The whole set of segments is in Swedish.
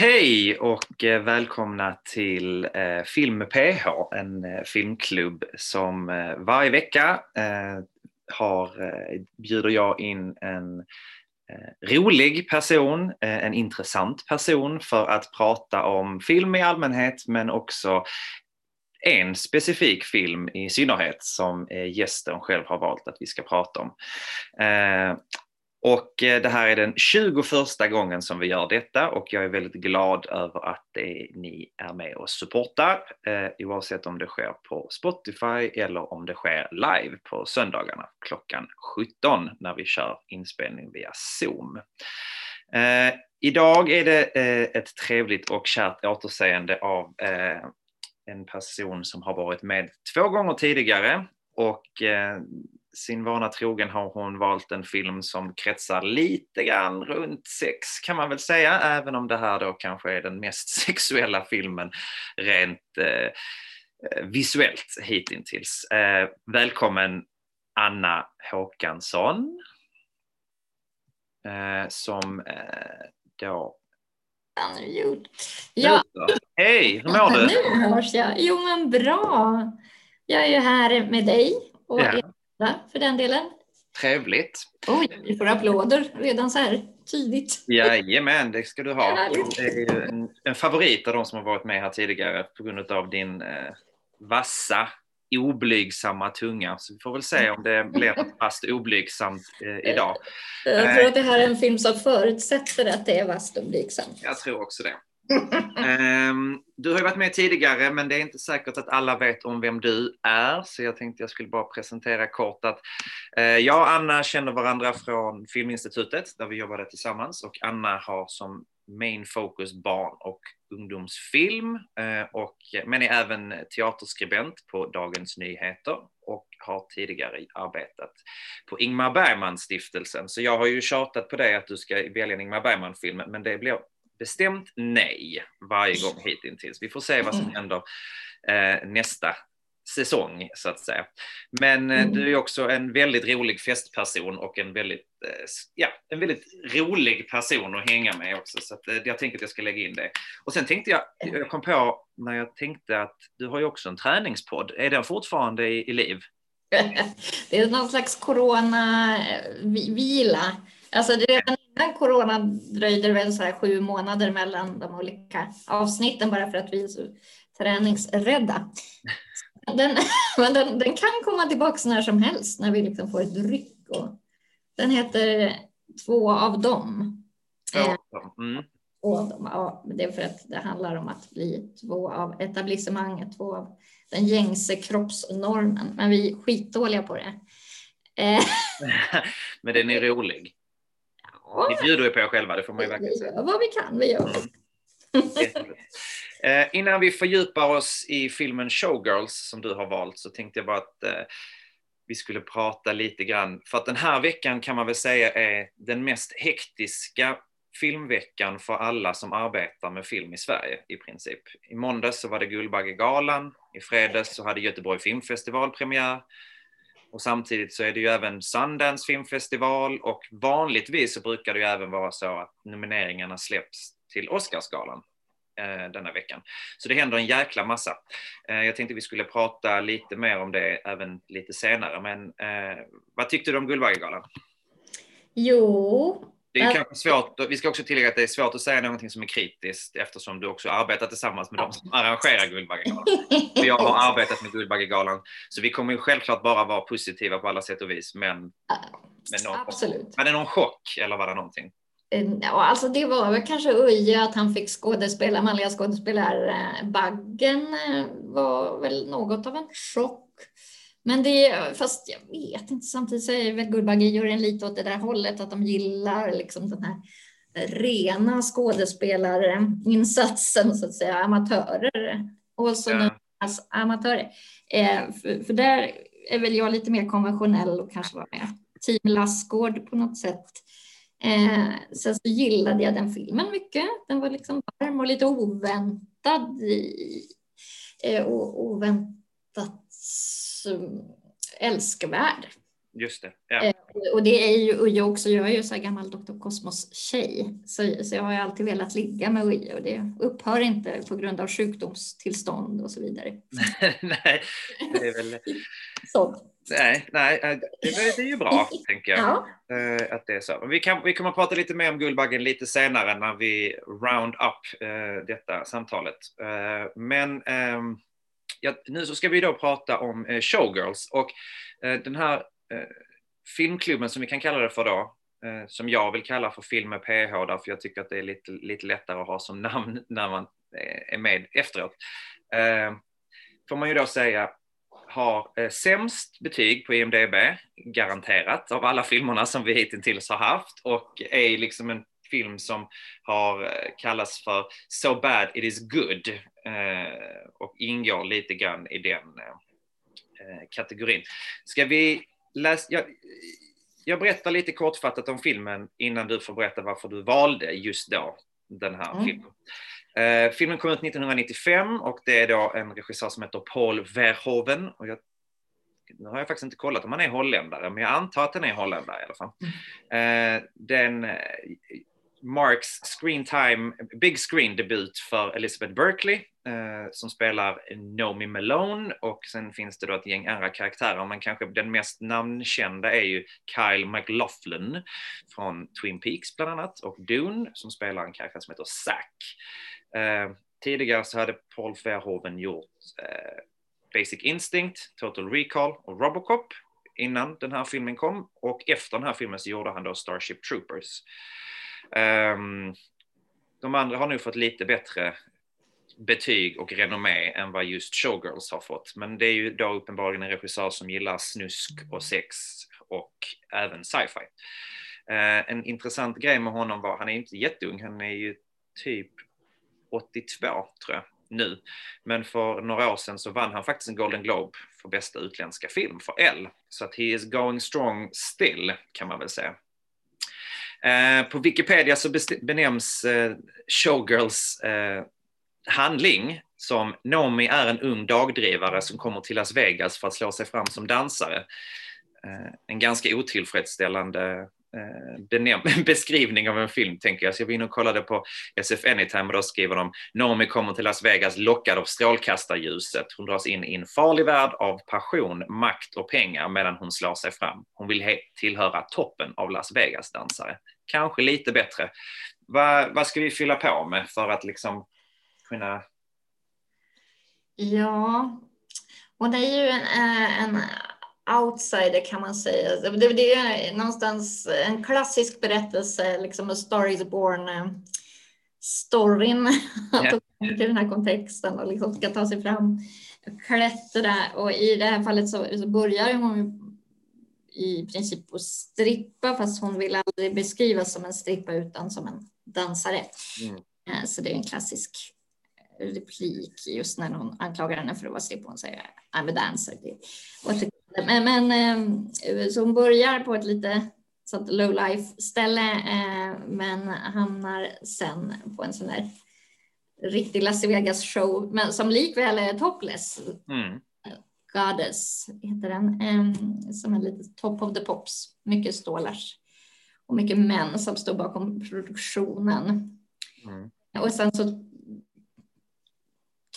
Hej och eh, välkomna till eh, Film PH, en eh, filmklubb som eh, varje vecka eh, har, bjuder jag in en rolig person, en intressant person för att prata om film i allmänhet men också en specifik film i synnerhet som gästen själv har valt att vi ska prata om. Och eh, det här är den 21 gången som vi gör detta och jag är väldigt glad över att det, ni är med och supportar eh, oavsett om det sker på Spotify eller om det sker live på söndagarna klockan 17 när vi kör inspelning via Zoom. Eh, idag är det eh, ett trevligt och kärt återseende av eh, en person som har varit med två gånger tidigare och eh, sin vana trogen har hon valt en film som kretsar lite grann runt sex kan man väl säga, även om det här då kanske är den mest sexuella filmen rent eh, visuellt hittills. Eh, välkommen Anna Håkansson. Eh, som eh, då Ja. Hej, hur mår du? Nu hörs jag. Jo men bra. Jag är ju här med dig och ja för den delen. Trevligt. Oj, vi får applåder redan så här tidigt. Jajamän, det ska du ha. Det är en, en favorit av de som har varit med här tidigare på grund av din eh, vassa, oblygsamma tunga. Så vi får väl se om det blir något fast oblygsamt eh, idag. Jag tror att det här är en film som förutsätter att det är vasst och blygsamt. Jag tror också det um, du har ju varit med tidigare, men det är inte säkert att alla vet om vem du är, så jag tänkte jag skulle bara presentera kort att uh, jag och Anna känner varandra från Filminstitutet, där vi jobbade tillsammans, och Anna har som main focus barn och ungdomsfilm, uh, och, men är även teaterskribent på Dagens Nyheter och har tidigare arbetat på Ingmar Bergman-stiftelsen. Så jag har ju tjatat på dig att du ska välja en Ingmar Bergman-film, men det blir bestämt nej varje gång hittills. Vi får se vad som mm. händer eh, nästa säsong så att säga. Men eh, du är också en väldigt rolig festperson och en väldigt, eh, ja, en väldigt rolig person att hänga med också. Så att, eh, jag tänker att jag ska lägga in det. Och sen tänkte jag, jag kom på när jag tänkte att du har ju också en träningspodd. Är den fortfarande i, i liv? det är någon slags corona-vila. Alltså redan innan corona dröjde det väl så här sju månader mellan de olika avsnitten bara för att vi är så träningsrädda. Den, men den, den kan komma tillbaka när som helst när vi liksom får ett ryck. Och den heter Två av dem. Ja. Mm. Två av dem. Ja, det är för att det handlar om att bli två av etablissemanget, två av den gängse kroppsnormen. Men vi är skitdåliga på det. men den är rolig. Ni bjuder ju på er själva, det får man ju verkligen säga. Vi gör vad vi kan, vi gör mm. eh, Innan vi fördjupar oss i filmen Showgirls som du har valt så tänkte jag bara att eh, vi skulle prata lite grann, för att den här veckan kan man väl säga är den mest hektiska filmveckan för alla som arbetar med film i Sverige i princip. I måndags så var det Guldbaggegalan, i fredags så hade Göteborg filmfestival premiär, och samtidigt så är det ju även Sundance filmfestival och vanligtvis så brukar det ju även vara så att nomineringarna släpps till Oscarsgalan eh, denna veckan. Så det händer en jäkla massa. Eh, jag tänkte vi skulle prata lite mer om det även lite senare, men eh, vad tyckte du om Guldbaggegalan? Jo, det är kanske svårt, vi ska också tillägga att det är svårt att säga någonting som är kritiskt eftersom du också arbetar tillsammans med de som arrangerar Guldbaggegalan. jag har arbetat med Guldbaggegalan, så vi kommer ju självklart bara vara positiva på alla sätt och vis. Men, men någon, Absolut. Var det någon chock eller var det någonting? Ja, alltså det var väl kanske Uje att han fick skådespela, manliga skådespelarbaggen eh, var väl något av en chock. Men det, fast jag vet inte, samtidigt så är väl Guldbagge-juryn lite åt det där hållet, att de gillar liksom den här rena skådespelarinsatsen, så att säga, amatörer. Och så ja. amatörer. Eh, för, för, där är väl jag lite mer konventionell och kanske var med Team Lassgård på något sätt. Eh, sen så gillade jag den filmen mycket. Den var liksom varm och lite oväntad. I, eh, och oväntat älskvärd. just det. Ja. Eh, och det är ju Uje också, jag är ju så här gammal Dr. Kosmos-tjej, så, så jag har ju alltid velat ligga med Uje och det upphör inte på grund av sjukdomstillstånd och så vidare. nej, det är väl... så. Nej, nej, eh, det är ju bra, tänker jag. Ja. Eh, att det är så. Vi, kan, vi kommer att prata lite mer om Guldbaggen lite senare när vi round up detta samtalet. Men ehm, ja, nu så ska vi då prata om eh, Showgirls och eh, den här Eh, filmklubben som vi kan kalla det för då, eh, som jag vill kalla för Film med PH, därför jag tycker att det är lite, lite lättare att ha som namn när man eh, är med efteråt. Eh, får man ju då säga har sämst betyg på IMDB, garanterat, av alla filmerna som vi hittills har haft och är liksom en film som har kallats för So bad it is good och ingår lite grann i den kategorin. Ska vi läs, jag, jag berättar lite kortfattat om filmen innan du får berätta varför du valde just då den här mm. filmen. Uh, filmen kom ut 1995 och det är då en regissör som heter Paul Verhoeven. Och jag, nu har jag faktiskt inte kollat om han är holländare, men jag antar att han är holländare i alla fall. Mm. Uh, den Marks screen time, big screen debut för Elizabeth Berkley eh, som spelar Nomi Malone och sen finns det då ett gäng andra karaktärer men kanske den mest namnkända är ju Kyle MacLachlan från Twin Peaks bland annat och Dune som spelar en karaktär som heter Zack. Eh, tidigare så hade Paul Verhoeven gjort eh, Basic Instinct, Total Recall och Robocop innan den här filmen kom och efter den här filmen så gjorde han då Starship Troopers. Ehm, de andra har nu fått lite bättre betyg och renommé än vad just Showgirls har fått. Men det är ju då uppenbarligen en regissör som gillar snusk och sex och även sci-fi. Eh, en intressant grej med honom var, han är inte jätteung, han är ju typ 82 tror jag nu. Men för några år sedan så vann han faktiskt en Golden Globe för bästa utländska film för L. Så att he is going strong still kan man väl säga. Eh, på Wikipedia så benämns eh, Showgirls eh, handling som Nomi är en ung dagdrivare som kommer till Las Vegas för att slå sig fram som dansare. Eh, en ganska otillfredsställande Eh, beskrivning av en film, tänker jag. Så jag var inne och kollade på SF Anytime och då skriver de Naomi kommer till Las Vegas lockad av strålkastarljuset. Hon dras in i en farlig värld av passion, makt och pengar medan hon slår sig fram. Hon vill tillhöra toppen av Las Vegas-dansare. Kanske lite bättre. Vad, vad ska vi fylla på med för att liksom kunna... Ja, och det är ju en, eh, en outsider kan man säga. Det, det är någonstans en klassisk berättelse, liksom A Star is born eh, storyn yeah. till den här kontexten och liksom ska ta sig fram, klättra och i det här fallet så, så börjar hon i princip att strippa fast hon vill aldrig beskrivas som en strippa utan som en dansare. Mm. Eh, så det är en klassisk replik just när hon anklagar henne för att vara strippa. Hon säger I'm a dancer. Men, men eh, så hon börjar på ett lite sånt low life ställe eh, men hamnar sen på en sån där riktig Las Vegas show men som likväl är topless. Mm. Goddess heter den, som är lite top of the pops. Mycket stålars och mycket män som står bakom produktionen. Mm. Och sen så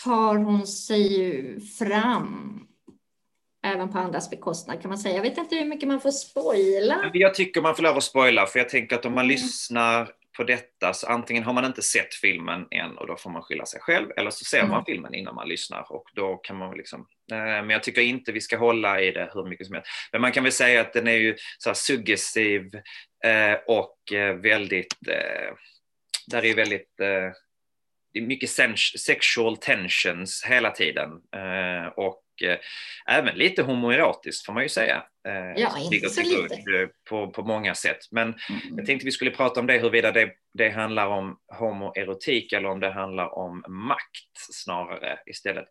tar hon sig ju fram även på andras bekostnad kan man säga. Jag vet inte hur mycket man får spoila. Jag tycker man får lov att spoila för jag tänker att om man mm. lyssnar på detta så antingen har man inte sett filmen än och då får man skylla sig själv eller så ser mm. man filmen innan man lyssnar och då kan man liksom eh, men jag tycker inte vi ska hålla i det hur mycket som helst. Men man kan väl säga att den är ju så suggestiv eh, och eh, väldigt, där är väldigt det är mycket sexual tensions hela tiden och eh, även lite homoerotiskt får man ju säga. Eh, ja, inte så lite. Eh, på, på många sätt. Men mm. jag tänkte vi skulle prata om det, huruvida det, det handlar om homoerotik eller om det handlar om makt snarare istället.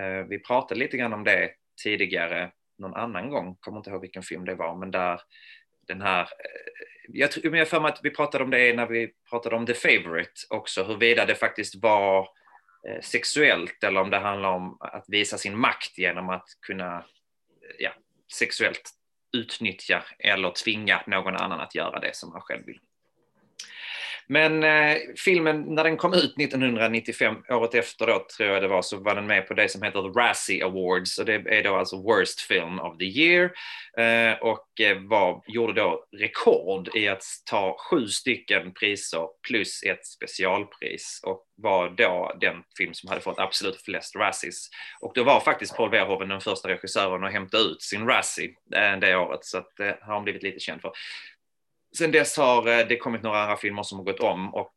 Eh, vi pratade lite grann om det tidigare någon annan gång, kommer inte ihåg vilken film det var, men där den här, eh, jag tror jag för mig att vi pratade om det när vi pratade om The Favourite också, huruvida det faktiskt var eh, sexuellt eller om det handlar om att visa sin makt genom att kunna eh, ja, sexuellt utnyttja eller tvinga någon annan att göra det som han själv vill. Men eh, filmen, när den kom ut 1995, året efter då tror jag det var, så var den med på det som heter The Razzie Awards och det är då alltså Worst Film of the Year eh, och eh, var, gjorde då rekord i att ta sju stycken priser plus ett specialpris och var då den film som hade fått absolut flest Razzies. Och då var faktiskt Paul Verhoeven den första regissören att hämta ut sin Razzie eh, det året, så att det har han blivit lite känd för. Sen dess har eh, det kommit några andra filmer som har gått om och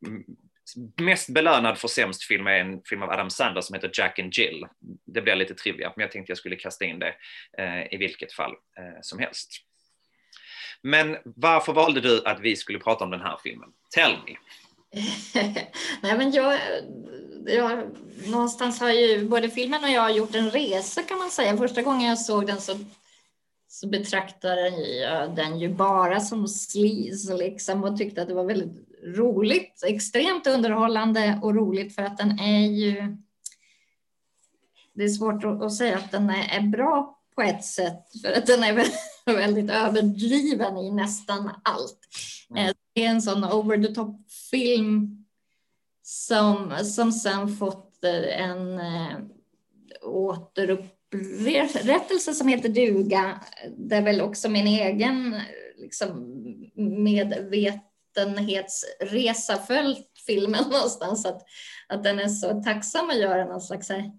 mest belönad för sämst film är en film av Adam Sandler som heter Jack and Jill. Det blir lite trivia, men jag tänkte jag skulle kasta in det eh, i vilket fall eh, som helst. Men varför valde du att vi skulle prata om den här filmen? Tell me. Nej, men jag, jag, någonstans har ju både filmen och jag gjort en resa kan man säga. Första gången jag såg den så så betraktade jag den ju bara som sleaze liksom och tyckte att det var väldigt roligt, extremt underhållande och roligt för att den är ju. Det är svårt att säga att den är bra på ett sätt för att den är väldigt överdriven i nästan allt. Mm. Eh, det är en sån over the top film som, som sen fått en äh, återupp berättelse som heter Duga, där väl också min egen liksom, medvetenhetsresa följt filmen någonstans. Att, att den är så tacksam att göra någon slags här,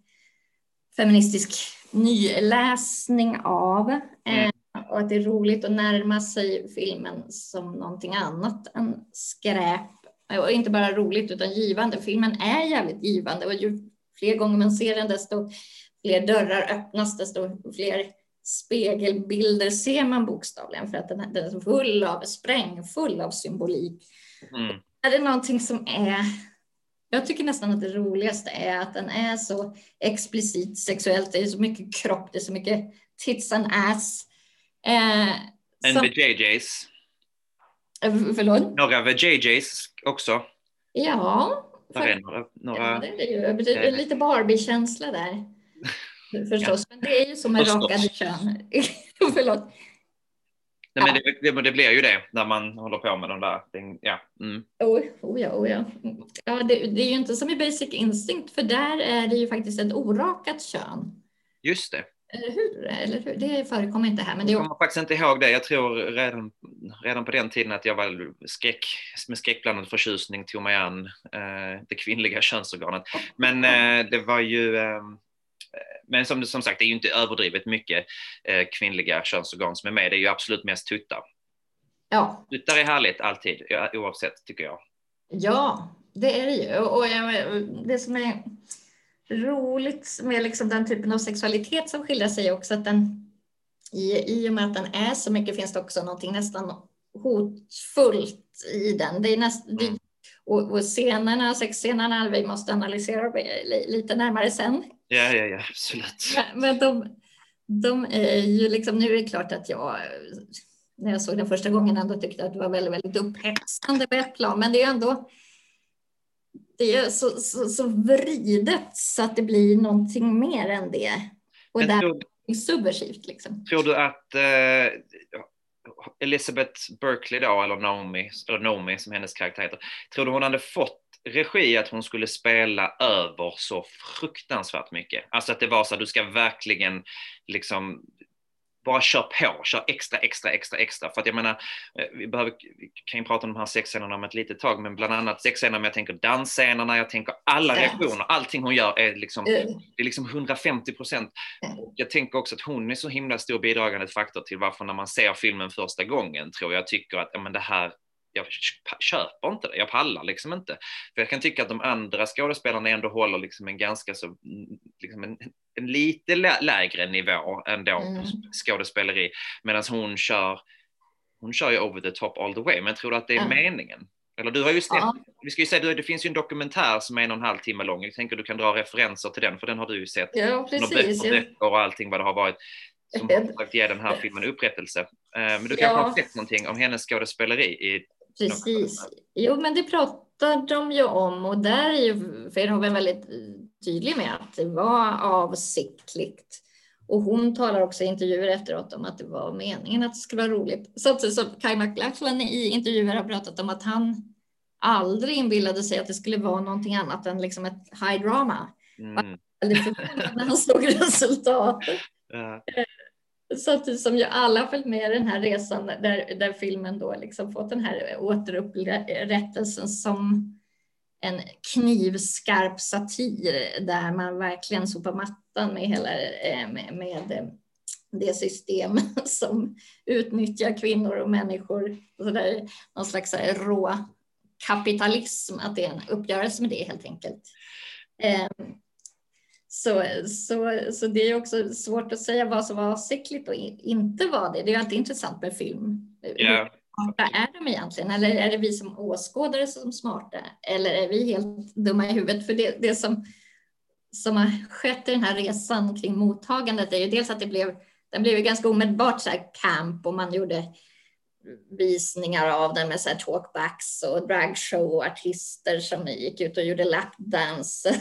feministisk nyläsning av. Mm. Eh, och att det är roligt att närma sig filmen som någonting annat än skräp. Och inte bara roligt utan givande. Filmen är jävligt givande och ju fler gånger man ser den desto fler dörrar öppnas, desto fler spegelbilder ser man bokstavligen för att den, den är full av sprängfull av symbolik. Mm. Är det någonting som är jag tycker nästan att det roligaste är att den är så explicit sexuellt. Det är så mycket kropp, det är så mycket tits and ass. Eh, en som... JJs. Eh, förlåt? Några VJJs också. Ja. För... Är några, några... Ja, det är, det är lite Barbie-känsla där. Förstås, men det är ju som med rakade kön. Förlåt. Nej, men det, det, det, blir ju det när man håller på med de där. Ja. Mm. Oh, oh ja, oh ja. ja det, det, är ju inte som i Basic Instinct, för där är det ju faktiskt ett orakat kön. Just det. Eller hur? Eller hur? Det förekommer inte här. Men det jag kommer faktiskt inte ihåg det. Jag tror redan, redan på den tiden att jag var skräck, med skräckblandad förtjusning tog mig an eh, det kvinnliga könsorganet. Men eh, det var ju eh, men som, som sagt, det är ju inte överdrivet mycket eh, kvinnliga könsorgan som är med. Det är ju absolut mest tuttar. Ja. Tuttar är härligt alltid, oavsett tycker jag. Ja, det är det ju. Och det som är roligt med liksom den typen av sexualitet som skildrar sig också att den i, i och med att den är så mycket finns det också någonting nästan hotfullt i den. Det är näst, mm. och, och scenerna, sexscenerna, vi måste analysera lite närmare sen Ja, ja, ja, absolut. Men de, de är ju liksom, nu är det klart att jag, när jag såg den första gången, ändå tyckte att det var väldigt, väldigt upphetsande på ett plan, men det är ändå det är så, så, så vridet så att det blir någonting mer än det. Och där är subversivt. Liksom. Tror du att eh, Elizabeth Berkeley då, eller Naomi, eller Naomi som hennes karaktär heter, tror du hon hade fått regi att hon skulle spela över så fruktansvärt mycket. Alltså att det var så att du ska verkligen liksom bara kör på, kör extra, extra, extra, extra. För att jag menar, eh, vi, behöver, vi kan ju prata om de här sexscenerna om ett litet tag, men bland annat sexscenerna, men jag tänker dansscenerna, jag tänker alla reaktioner, allting hon gör är liksom, det är liksom 150 procent. Jag tänker också att hon är så himla stor bidragande faktor till varför när man ser filmen första gången tror jag tycker att ja, men det här jag köper inte det, jag pallar liksom inte. För jag kan tycka att de andra skådespelarna ändå håller liksom en ganska så, liksom en, en lite lägre nivå ändå mm. på skådespeleri, medan hon kör, hon kör ju over the top all the way, men tror du att det är mm. meningen? Eller du har ju sett, ja. vi ska ju säga, det finns ju en dokumentär som är en och en halv timme lång, jag tänker du kan dra referenser till den, för den har du ju sett. Ja, precis. Och böcker och allting vad det har varit som har sagt ge den här filmen upprättelse. Eh, men du kanske ja. har sett någonting om hennes skådespeleri i Precis. Jo, men det pratar de ju om och där är ju Verhoeven väldigt tydlig med att det var avsiktligt. Och hon talar också i intervjuer efteråt om att det var meningen att det skulle vara roligt. Så som Kai McLachlan i intervjuer har pratat om att han aldrig inbillade sig att det skulle vara någonting annat än liksom ett high drama. Mm. Väldigt förvånad när han såg resultatet. Ja. Samtidigt som ju alla har följt med den här resan där, där filmen då liksom fått den här återupprättelsen som en knivskarp satir där man verkligen sopar mattan med hela eh, med, med eh, det system som utnyttjar kvinnor och människor. Så där, någon slags eh, rå kapitalism, att det är en uppgörelse med det helt enkelt. Så, så, så det är också svårt att säga vad som var avsiktligt och inte var det. Det är alltid intressant med film. Yeah. Hur är de egentligen? Eller är det vi som åskådare som smarta? Eller är vi helt dumma i huvudet? För det, det som, som har skett i den här resan kring mottagandet är ju dels att det blev, den blev ganska omedelbart så camp och man gjorde visningar av den med så talkbacks och dragshow och artister som gick ut och gjorde lapdanser.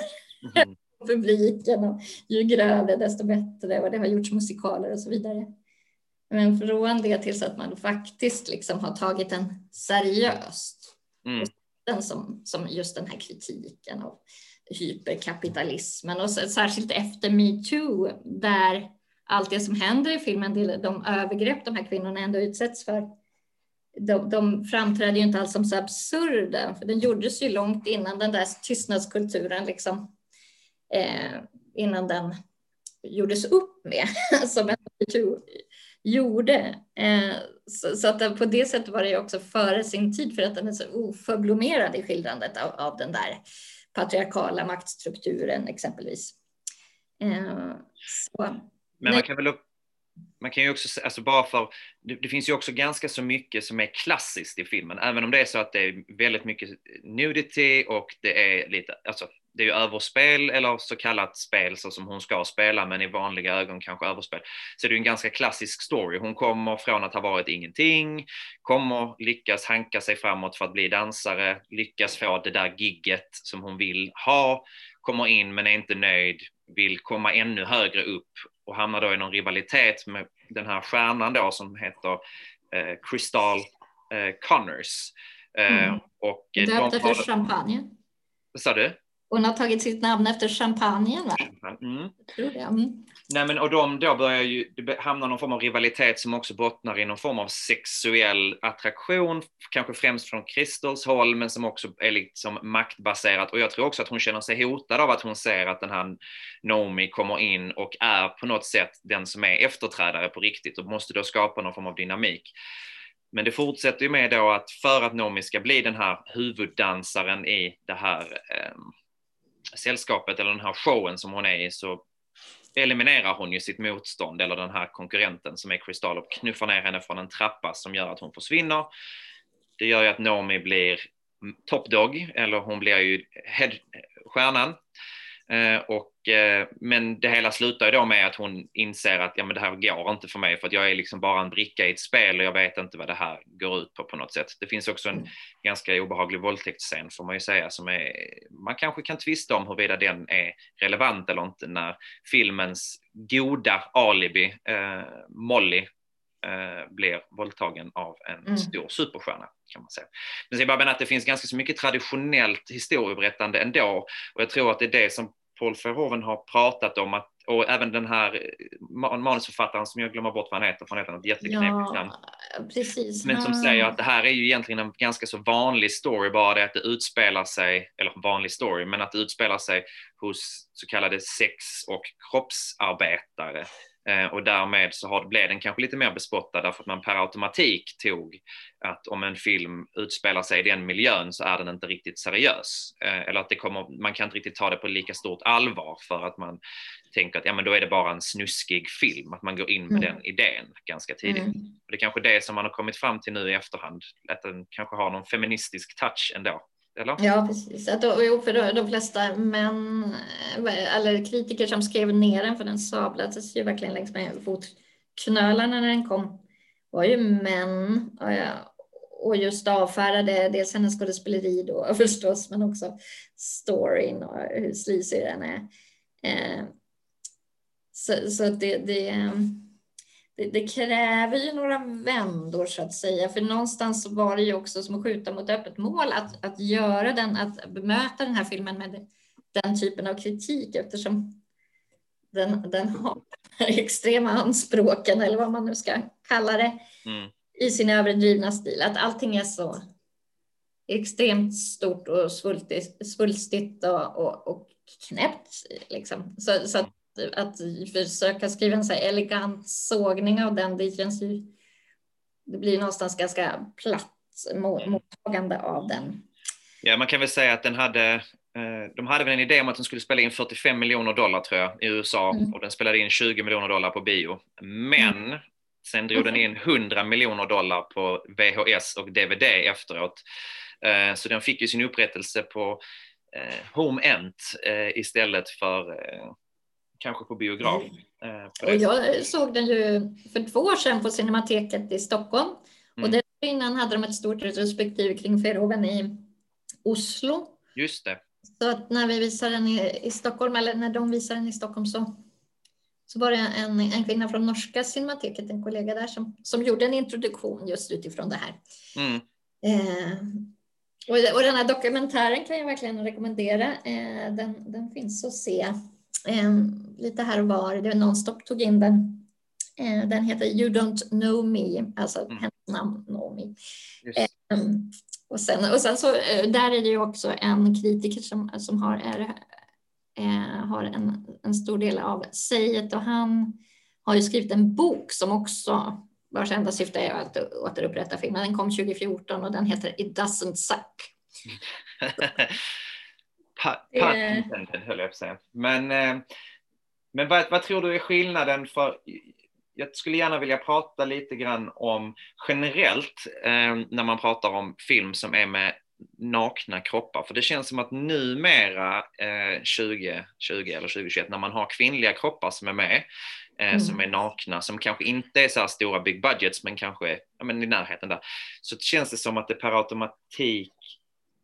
Mm publiken och ju grövre desto bättre och det har gjorts musikaler och så vidare. Men från det tills att man faktiskt liksom har tagit den seriöst. Mm. Den som, som just den här kritiken av hyperkapitalismen och så, särskilt efter metoo där allt det som händer i filmen, de övergrepp de här kvinnorna ändå utsätts för, de, de framträder ju inte alls som så absurda, för den gjordes ju långt innan den där tystnadskulturen liksom Eh, innan den gjordes upp med, som metoo gjorde. Eh, så, så, att på det sättet var det också före sin tid för att den är så oförblommerad i skildrandet av, av den där patriarkala maktstrukturen exempelvis. Eh, så, Men man kan väl upp, man kan ju också, alltså bara för, det, det, finns ju också ganska så mycket som är klassiskt i filmen, även om det är så att det är väldigt mycket nudity och det är lite, alltså det är ju överspel eller så kallat spel så som hon ska spela, men i vanliga ögon kanske överspel. Så det är en ganska klassisk story. Hon kommer från att ha varit ingenting, kommer lyckas hanka sig framåt för att bli dansare, lyckas få det där gigget som hon vill ha, kommer in men är inte nöjd, vill komma ännu högre upp och hamnar då i någon rivalitet med den här stjärnan då som heter eh, Crystal eh, Connors. Eh, mm. och Döpt efter champagne. Vad sa du? Hon har tagit sitt namn efter champagnen va? Mm. tror det. Mm. Nej, men, och de då börjar ju, det hamnar någon form av rivalitet som också bottnar i någon form av sexuell attraktion, kanske främst från Crystals håll, men som också är liksom maktbaserat. Och jag tror också att hon känner sig hotad av att hon ser att den här Nomi kommer in och är på något sätt den som är efterträdare på riktigt och måste då skapa någon form av dynamik. Men det fortsätter ju med då att för att Nomi ska bli den här huvuddansaren i det här eh, sällskapet eller den här showen som hon är i så eliminerar hon ju sitt motstånd eller den här konkurrenten som är Kristall och knuffar ner henne från en trappa som gör att hon försvinner. Det gör ju att Nomi blir top dog eller hon blir ju head, stjärnan Eh, och, eh, men det hela slutar ju då med att hon inser att ja, men det här går inte för mig för att jag är liksom bara en bricka i ett spel och jag vet inte vad det här går ut på på något sätt. Det finns också en mm. ganska obehaglig våldtäktsscen får man ju säga som är, man kanske kan tvista om huruvida den är relevant eller inte när filmens goda alibi, eh, Molly, eh, blir våldtagen av en mm. stor superstjärna. Kan man säga. Men jag bara menar att det finns ganska så mycket traditionellt historieberättande ändå och jag tror att det är det som Paul Verhoeven har pratat om att och även den här manusförfattaren som jag glömmer bort vad han heter, för han heter något jätteknepigt namn. precis. Men som säger att det här är ju egentligen en ganska så vanlig story, bara det att det utspelar sig, eller vanlig story, men att det utspelar sig hos så kallade sex och kroppsarbetare Eh, och därmed så har, blev den kanske lite mer bespottad därför att man per automatik tog att om en film utspelar sig i den miljön så är den inte riktigt seriös. Eh, eller att det kommer, man kan inte riktigt ta det på lika stort allvar för att man tänker att ja, men då är det bara en snuskig film, att man går in med mm. den idén ganska tidigt. Mm. Och det är kanske det som man har kommit fram till nu i efterhand, att den kanske har någon feministisk touch ändå. Eller? Ja, precis. Att, och, för de flesta män, eh, eller kritiker som skrev ner den, för den sablades ju verkligen längs med fotknölarna när den kom, var ju män. Och just avfärdade dels hennes skådespeleri då förstås, men också storyn och hur slisig den är. Eh, Så, så det, det, eh, det, det, kräver ju några vändor så att säga, för någonstans var det ju också som att skjuta mot öppet mål att, att göra den, att bemöta den här filmen med den typen av kritik eftersom den, den har extrema anspråken eller vad man nu ska kalla det mm. i sin överdrivna stil. Att allting är så extremt stort och svulstigt, svulstigt och, och, och knäppt. Liksom. Så, så att, att försöka skriva en så elegant sågning av den, det känns ju... Det blir någonstans ganska platt mottagande av den. Ja, man kan väl säga att den hade Eh, de hade väl en idé om att den skulle spela in 45 miljoner dollar tror jag i USA mm. och den spelade in 20 miljoner dollar på bio. Men mm. sen drog den in 100 miljoner dollar på VHS och DVD efteråt. Eh, så den fick ju sin upprättelse på eh, Home Ent istället för kanske på biograf. Mm. och jag såg den ju för två år sedan på Cinemateket i Stockholm. Mm. Och innan hade de ett stort retrospektiv kring Verhoeven i Oslo. Just det. Så att när vi visar den i, i Stockholm, eller när de visar den i Stockholm så, så var det en, en kvinna från norska cinemateket, en kollega där, som, som gjorde en introduktion just utifrån det här. Mm. Eh, och, och den här dokumentären kan jag verkligen rekommendera. Eh, den, den finns att se eh, lite här och var. Det Nonstop tog in den. Eh, den heter You Don't Know Me, alltså mm. hennes namn Know Me. Och sen, och sen så eh, där är det ju också en kritiker som, som har, är, är, har en, en stor del av säget och han har ju skrivit en bok som också vars enda syfte är att återupprätta filmen. Den kom 2014 och den heter It doesn't suck. Pun höll jag på att säga. Men, eh, men vad, vad tror du är skillnaden för jag skulle gärna vilja prata lite grann om generellt eh, när man pratar om film som är med nakna kroppar. För det känns som att numera eh, 2020 eller 2021 när man har kvinnliga kroppar som är med, eh, mm. som är nakna, som kanske inte är så här stora big budgets men kanske ja, men i närheten där, så känns det som att det per automatik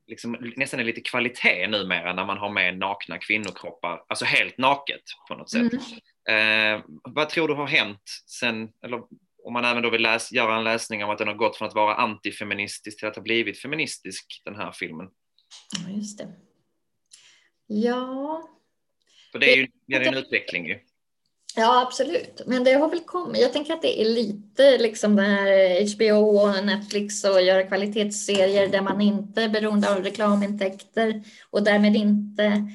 liksom, nästan är lite kvalitet numera när man har med nakna kvinnokroppar, alltså helt naket på något sätt. Mm. Eh, vad tror du har hänt sen, eller om man även då vill läs, göra en läsning om att den har gått från att vara antifeministisk till att ha blivit feministisk, den här filmen? Ja, just det. Ja. För det är ju det är en utveckling ju. Ja, absolut. Men det har väl kommit. Jag tänker att det är lite liksom det här HBO och Netflix och göra kvalitetsserier där man inte är beroende av reklamintäkter och därmed inte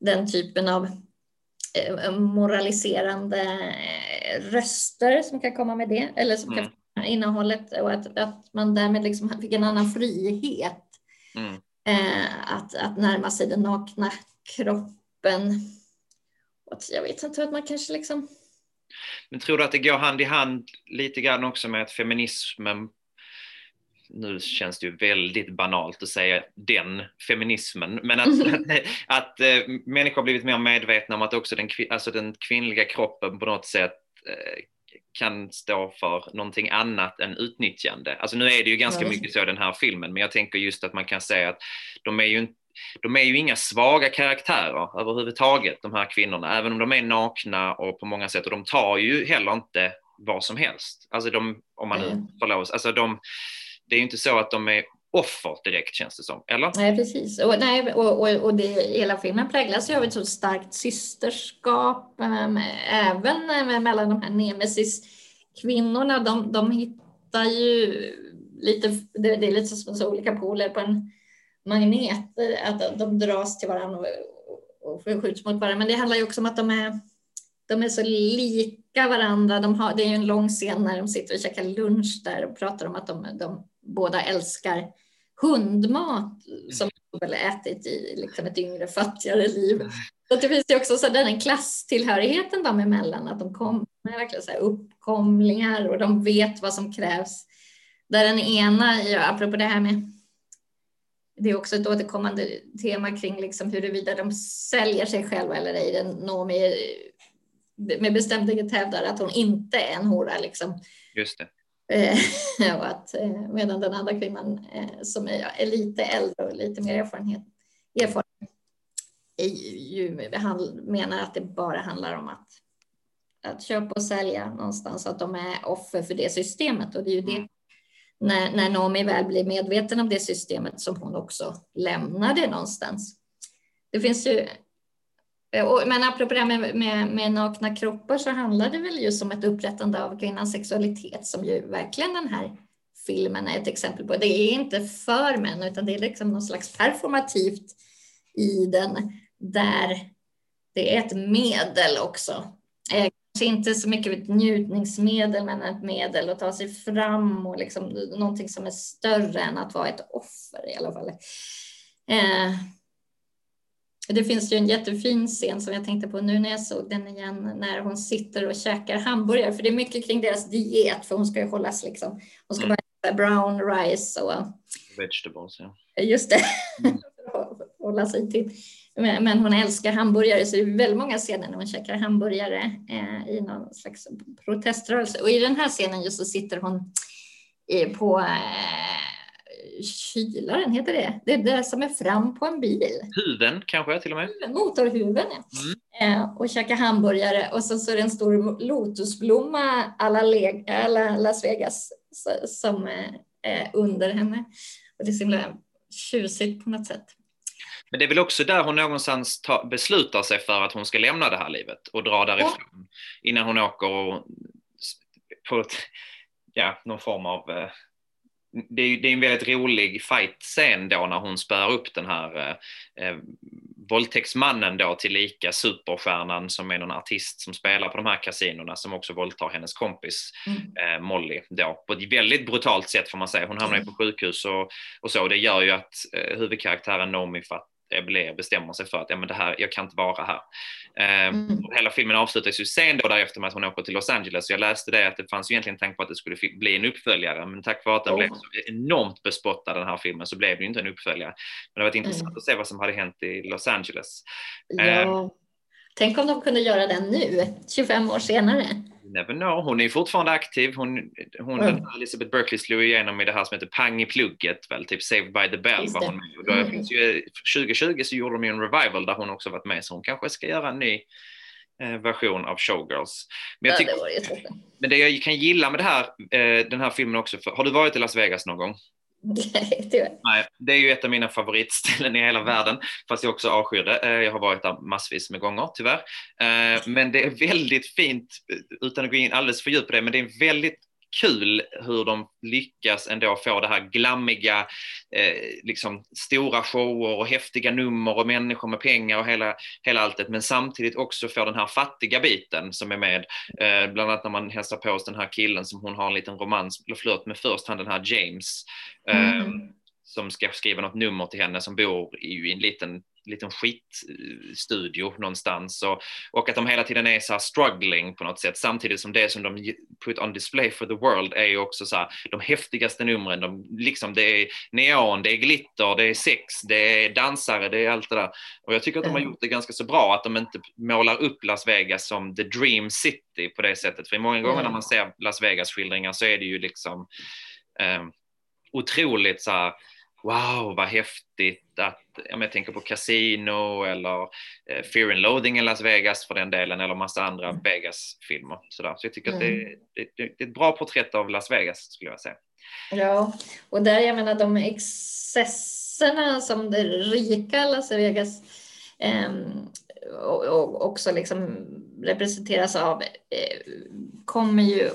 den typen av Eh, moraliserande eh, röster som kan komma med det, eller som mm. kan innehållet och att, att man därmed liksom fick en annan frihet mm. eh, att, att närma sig den nakna kroppen. Jag vet inte, att man kanske liksom men tror du att det går hand i hand lite grann också med att feminismen nu känns det ju väldigt banalt att säga den feminismen, men att, att, att äh, människor har blivit mer medvetna om att också den, alltså den kvinnliga kroppen på något sätt äh, kan stå för någonting annat än utnyttjande. Alltså nu är det ju ganska mycket så i den här filmen, men jag tänker just att man kan säga att de är ju de är ju inga svaga karaktärer överhuvudtaget, de här kvinnorna, även om de är nakna och på många sätt, och de tar ju heller inte vad som helst. Alltså de, om man nu får lov, alltså de, det är ju inte så att de är offer direkt känns det som, eller? Nej, precis. Och, nej, och, och, och det, hela filmen präglas ju av ett så starkt systerskap, äm, även äm, mellan de här nemesis-kvinnorna. De, de hittar ju lite, det, det är lite som så olika poler på en magnet, att de dras till varandra och, och skjuts mot varandra. Men det handlar ju också om att de är, de är så lika varandra. De har, det är ju en lång scen när de sitter och käkar lunch där och pratar om att de, de båda älskar hundmat som de väl ätit i liksom ett yngre fattigare liv. Så det finns ju också så den klasstillhörigheten dem emellan, att de kommer verkligen så här uppkomlingar och de vet vad som krävs. Där den ena, ja, apropå det här med det är också ett återkommande tema kring liksom huruvida de säljer sig själva eller ej. Noomi med bestämdhet hävdar att hon inte är en hora. Liksom. Just det. Eh, och att, eh, medan den andra kvinnan eh, som är, är lite äldre och lite mer erfarenhet, erfaren ju, menar att det bara handlar om att att köpa och sälja någonstans, att de är offer för det systemet. Och det är ju det, när, när Naomi väl blir medveten om det systemet som hon också lämnade någonstans. Det finns ju men apropå det här med, med, med, nakna kroppar så handlar det väl just om ett upprättande av kvinnans sexualitet som ju verkligen den här filmen är ett exempel på. Det är inte för män utan det är liksom någon slags performativt i den där det är ett medel också. Kanske inte så mycket ett njutningsmedel men ett medel att ta sig fram och liksom någonting som är större än att vara ett offer i alla fall. Eh, det finns ju en jättefin scen som jag tänkte på nu när jag såg den igen, när hon sitter och käkar hamburgare, för det är mycket kring deras diet, för hon ska ju hållas liksom, hon ska mm. bara äta brown rice och vegetables. Ja. Just det, mm. Hålla sig till. Men, men, hon älskar hamburgare, så det är väldigt många scener när hon käkar hamburgare eh, i någon slags proteströrelse. Och i den här scenen just så sitter hon eh, på eh, kylaren, heter det? Det är det som är fram på en bil. Huven kanske till och med? Motorhuven, ja. Mm. Eh, och käka hamburgare och så, så är det en stor lotusblomma alla, alla Las Vegas som är under henne. Och det är så himla tjusigt på något sätt. Men det är väl också där hon någonstans ta, beslutar sig för att hon ska lämna det här livet och dra därifrån ja. innan hon åker och, på ja, någon form av eh, det är, det är en väldigt rolig fight-scen då när hon spär upp den här eh, eh, våldtäktsmannen då tillika superstjärnan som är någon artist som spelar på de här kasinorna som också våldtar hennes kompis mm. eh, Molly då på ett väldigt brutalt sätt får man säga. Hon hamnar ju på sjukhus och, och så. Det gör ju att eh, huvudkaraktären Nomi fatt, Blair bestämmer sig för att ja, men det här, jag kan inte vara här. Eh, mm. Hela filmen avslutas ju sen då därefter med att hon åker till Los Angeles. Jag läste det att det fanns ju egentligen tanke på att det skulle bli en uppföljare, men tack vare att den oh. blev så enormt bespottad den här filmen så blev det ju inte en uppföljare. Men det var intressant mm. att se vad som hade hänt i Los Angeles. Ja. Eh, Tänk om de kunde göra den nu, 25 år senare never know. Hon är fortfarande aktiv. Hon, hon mm. Elizabeth Berkley slog igenom i det här som heter Pang i plugget, väl, typ Saved by the Bell var hon med. Och då mm. finns ju, 2020 så gjorde de ju en revival där hon också varit med, så hon kanske ska göra en ny eh, version av Showgirls. Men, jag tycker, ja, det men det jag kan gilla med det här, eh, den här filmen också, för, har du varit i Las Vegas någon gång? Nej, tyvärr. Nej, det är ju ett av mina favoritställen i hela världen, fast jag också avskyr det. Eh, jag har varit där massvis med gånger, tyvärr. Eh, men det är väldigt fint, eh, utan att gå in alldeles för djupt på det, men det är en väldigt kul hur de lyckas ändå få det här glammiga, eh, liksom stora shower och häftiga nummer och människor med pengar och hela, hela alltet, men samtidigt också få den här fattiga biten som är med, eh, bland annat när man hälsar på hos den här killen som hon har en liten romans, eller flört med först, han den här James, mm. Som ska skriva något nummer till henne som bor i en liten liten skitstudio någonstans. Och, och att de hela tiden är så här struggling på något sätt. Samtidigt som det som de put on display for the world är ju också så här, de häftigaste numren, de, liksom det är neon, det är glitter, det är sex, det är dansare, det är allt det där. Och jag tycker att de har gjort det ganska så bra att de inte målar upp Las Vegas som the dream city på det sättet. För många gånger när man ser Las Vegas skildringar så är det ju liksom eh, otroligt så här wow vad häftigt att, om jag tänker på Casino eller eh, Fear and Loathing i Las Vegas för den delen eller massa andra mm. Vegas-filmer. Så, så jag tycker mm. att det, det, det, är ett bra porträtt av Las Vegas skulle jag säga. Ja, och där jag menar de excesserna som det rika Las Vegas eh, och, och också liksom representeras av eh, kommer ju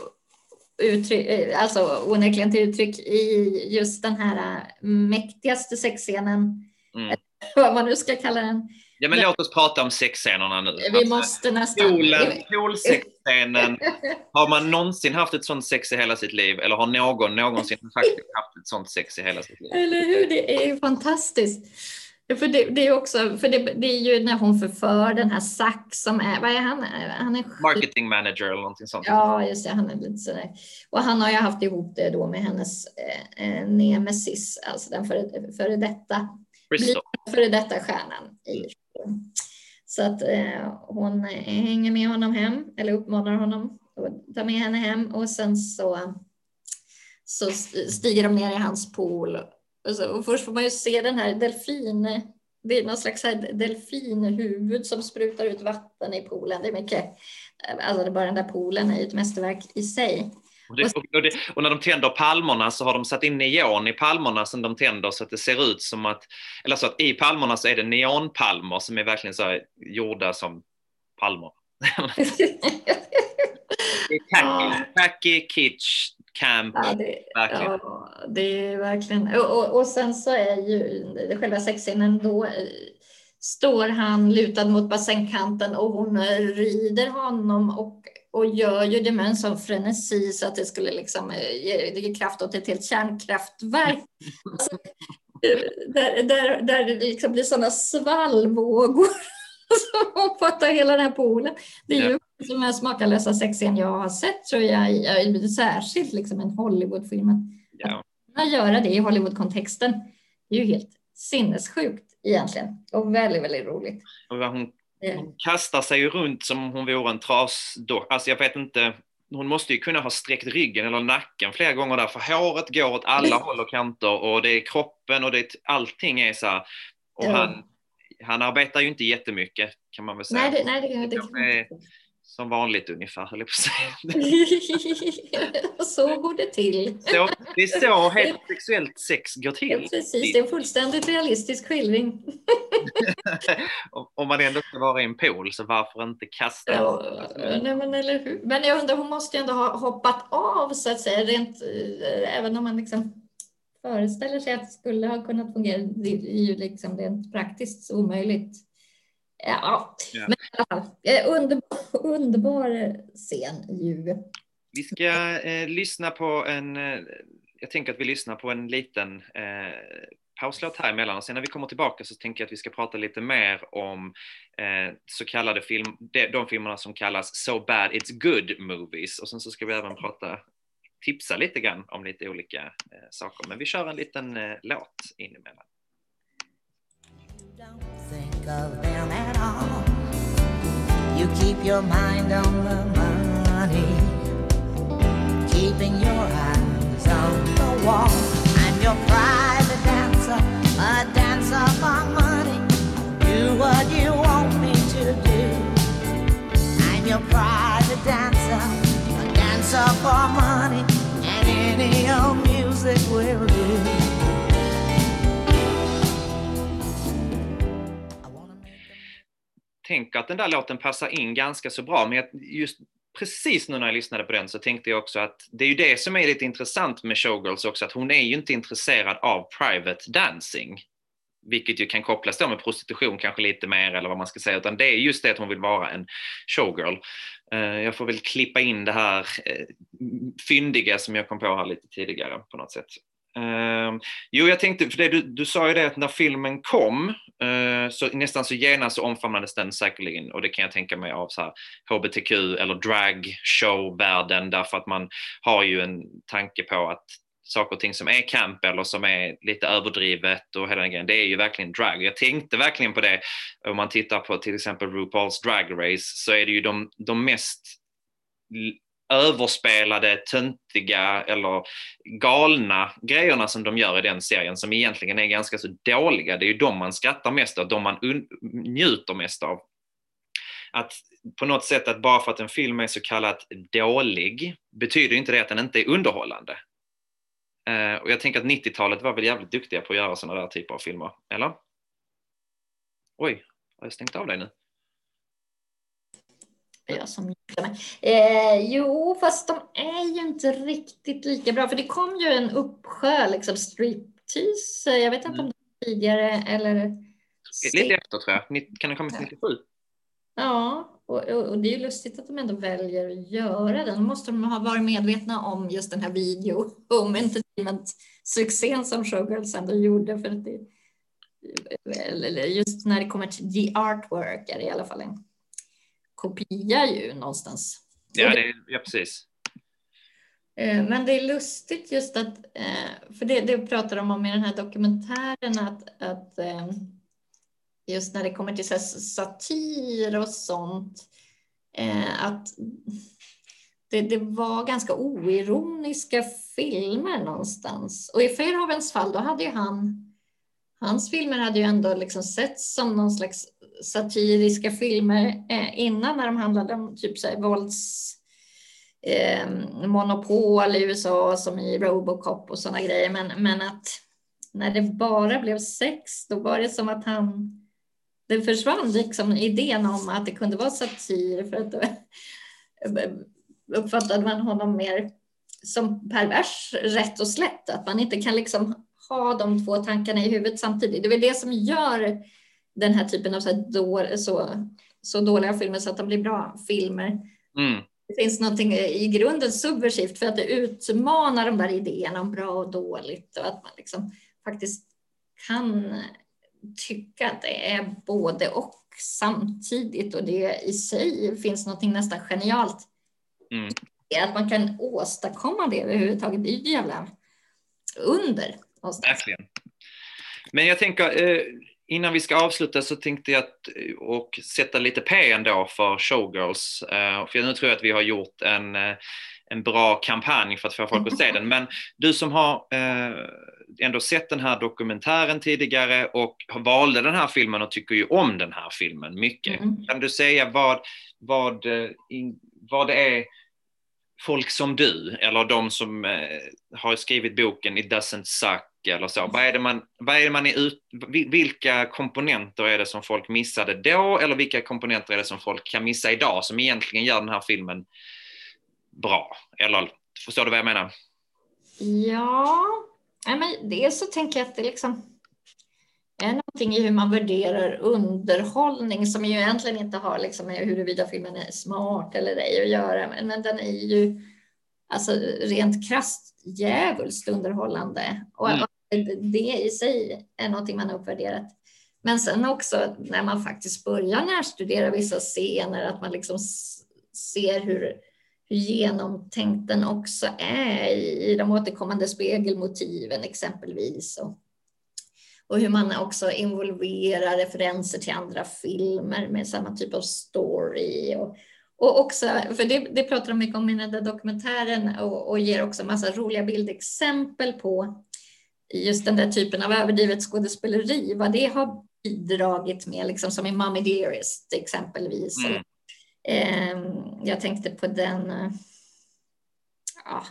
uttryck, eh, alltså onekligen till uttryck i just den här äh, mäktigaste sexscenen. Mm. Vad man nu ska kalla den. Ja, men låt oss prata om sexscenerna nu. Vi alltså, måste nästan. Poolen, poolsexscenen. Har man någonsin haft ett sånt sex i hela sitt liv? Eller har någon någonsin faktiskt haft ett sånt sex i hela sitt liv? Eller hur? Det är ju fantastiskt. För det, det, är också, för det, det, är ju när hon förför den här Zack som är, vad är han? han är Marketing manager eller någonting sånt. Ja, just det, han är lite sådär. Och han har ju haft ihop det då med hennes eh, eh nemesis, alltså den före, före detta, före detta stjärnan i Så att eh, hon hänger med honom hem, eller uppmanar honom att ta med henne hem och sen så, så stiger de ner i hans pool och, så, och först får man ju se den här delfin, det är någon slags delfinhuvud som sprutar ut vatten i poolen. Det är mycket, alltså bara den där poolen är ett mästerverk i sig. Och, det, och, det, och, när de tänder palmerna så har de satt in neon i palmerna som de tänder så att det ser ut som att, eller så att i palmerna så är det neonpalmer som är verkligen så här, gjorda som palmer. det är tacky, tacky kitsch camp. Ja, det, verkligen. Ja, det är verkligen. Och, och, och, sen så är ju själva sexscenen då eh, står han lutad mot bassängkanten och hon rider honom och, och gör ju det med en sån frenesi så att det skulle liksom eh, ge, ge kraft åt ett helt kärnkraftverk. alltså, där, där, där det liksom blir sådana svallvågor som omfattar hela den här poolen. Det är ju de mest makalösa sexscen jag har sett tror jag, särskilt liksom en Hollywoodfilm. Ja. Att göra det i Hollywoodkontexten är ju helt sinnessjukt egentligen och väldigt, väldigt roligt. Hon, hon kastar sig ju runt som om hon vore en trasdocka. Alltså jag vet inte, hon måste ju kunna ha sträckt ryggen eller nacken flera gånger där, för håret går åt alla håll och kanter och det är kroppen och det, allting är så här. Och ja. han, han arbetar ju inte jättemycket kan man väl säga. Nej, det, nej, det, det, det som vanligt ungefär, höll jag på att säga. så går det till. Så, det är så heterosexuellt sex går till. Precis, det är en fullständigt realistisk skildring. Om man ändå ska vara i en pool, så varför inte kasta? Ja, nej, men, eller hur? men jag undrar, hon måste ju ändå ha hoppat av så att säga, rent, eh, även om man liksom föreställer sig att det skulle ha kunnat fungera. Det är ju liksom rent praktiskt omöjligt Ja, ja. men i alla fall. Eh, underbar, underbar scen ju. Vi ska eh, lyssna på en, eh, jag tänker att vi lyssnar på en liten eh, pauslåt här emellan och sen när vi kommer tillbaka så tänker jag att vi ska prata lite mer om eh, så kallade film, de, de filmerna som kallas So bad it's good movies och sen så ska vi även prata tipsa lite grann om lite olika eh, saker. Men vi kör en liten eh, låt in emellan. Think of them at all. You keep your mind on the money, keeping your eyes on the wall. Tänker att den där låten passar in ganska så bra, men just precis nu när jag lyssnade på den så tänkte jag också att det är ju det som är lite intressant med Showgirls också, att hon är ju inte intresserad av private dancing. Vilket ju kan kopplas då med prostitution kanske lite mer eller vad man ska säga, utan det är just det att hon vill vara en showgirl. Eh, jag får väl klippa in det här eh, fyndiga som jag kom på här lite tidigare på något sätt. Uh, jo, jag tänkte, för det, du, du sa ju det att när filmen kom, uh, så nästan så genast så omfamnades den säkerligen, och det kan jag tänka mig av så här hbtq eller drag show-världen, därför att man har ju en tanke på att saker och ting som är camp eller som är lite överdrivet och hela den grejen, det är ju verkligen drag. Jag tänkte verkligen på det, om man tittar på till exempel RuPaul's Drag Race, så är det ju de, de mest överspelade, töntiga eller galna grejerna som de gör i den serien som egentligen är ganska så dåliga. Det är ju de man skrattar mest av, de man njuter mest av. Att på något sätt att bara för att en film är så kallat dålig betyder inte det att den inte är underhållande. Eh, och jag tänker att 90-talet var väl jävligt duktiga på att göra sådana där typer av filmer, eller? Oj, har jag stängt av dig nu? Jag som eh, Jo, fast de är ju inte riktigt lika bra, för det kom ju en uppsjö liksom striptease. Jag vet inte mm. om det var tidigare eller... Lite efter tror jag. Kan det ha kommit 97? Ja, och, och, det är ju lustigt att de ändå väljer att göra den. Då måste de ha varit medvetna om just den här video om entertainment-succén som Showgirls ändå gjorde. För att det, just när det kommer till the artwork är det i alla fall en kopia ju någonstans. Ja, det, ja precis. Eh, men det är lustigt just att, eh, för det, det pratar de om i den här dokumentären, att, att eh, just när det kommer till satir och sånt, att det, det var ganska oironiska filmer någonstans. Och i Fairhavens fall, då hade ju han hans filmer hade ju ändå liksom setts som någon slags satiriska filmer eh, innan när de handlade om typ så här, vålds eh, monopol i USA som i Robocop och sådana grejer. Men, men att när det bara blev sex, då var det som att han det försvann liksom idén om att det kunde vara satir för att då uppfattade man honom mer som pervers rätt och slätt. Att man inte kan liksom ha de två tankarna i huvudet samtidigt. Det är väl det som gör den här typen av så, här då, så, så dåliga filmer så att de blir bra filmer. Mm. Det finns någonting i grunden subversivt för att det utmanar de där idéerna om bra och dåligt och att man liksom faktiskt kan tycka att det är både och samtidigt och det i sig finns någonting nästan genialt. Mm. Att man kan åstadkomma det överhuvudtaget, det är ju jävla under. Verkligen. Men jag tänker, eh, innan vi ska avsluta så tänkte jag att, eh, och sätta lite P ändå för Showgirls. Eh, för nu tror jag att vi har gjort en, en bra kampanj för att få folk att se den. Men du som har ändå sett den här dokumentären tidigare och valde den här filmen och tycker ju om den här filmen mycket. Mm. Kan du säga vad, vad, vad det är folk som du eller de som eh, har skrivit boken It doesn't suck eller så. Vad är det man, vad är det man är ut, vilka komponenter är det som folk missade då eller vilka komponenter är det som folk kan missa idag som egentligen gör den här filmen bra? Eller förstår du vad jag menar? Ja, men dels så tänker jag att det liksom är någonting i hur man värderar underhållning som ju egentligen inte har liksom med huruvida filmen är smart eller ej att göra, men den är ju alltså rent krasst djävulskt underhållande. Och mm. det i sig är någonting man har uppvärderat. Men sen också när man faktiskt börjar närstudera vissa scener, att man liksom ser hur, hur genomtänkt den också är i, de återkommande spegelmotiven exempelvis. Och, och hur man också involverar referenser till andra filmer med samma typ av story. Och, och också, för det, det pratar de mycket om i den där dokumentären och, och ger också massa roliga bildexempel på just den där typen av överdrivet skådespeleri, vad det har bidragit med, liksom som i Mummy Dearest exempelvis. Mm. Eh, jag tänkte på den, eh, ja,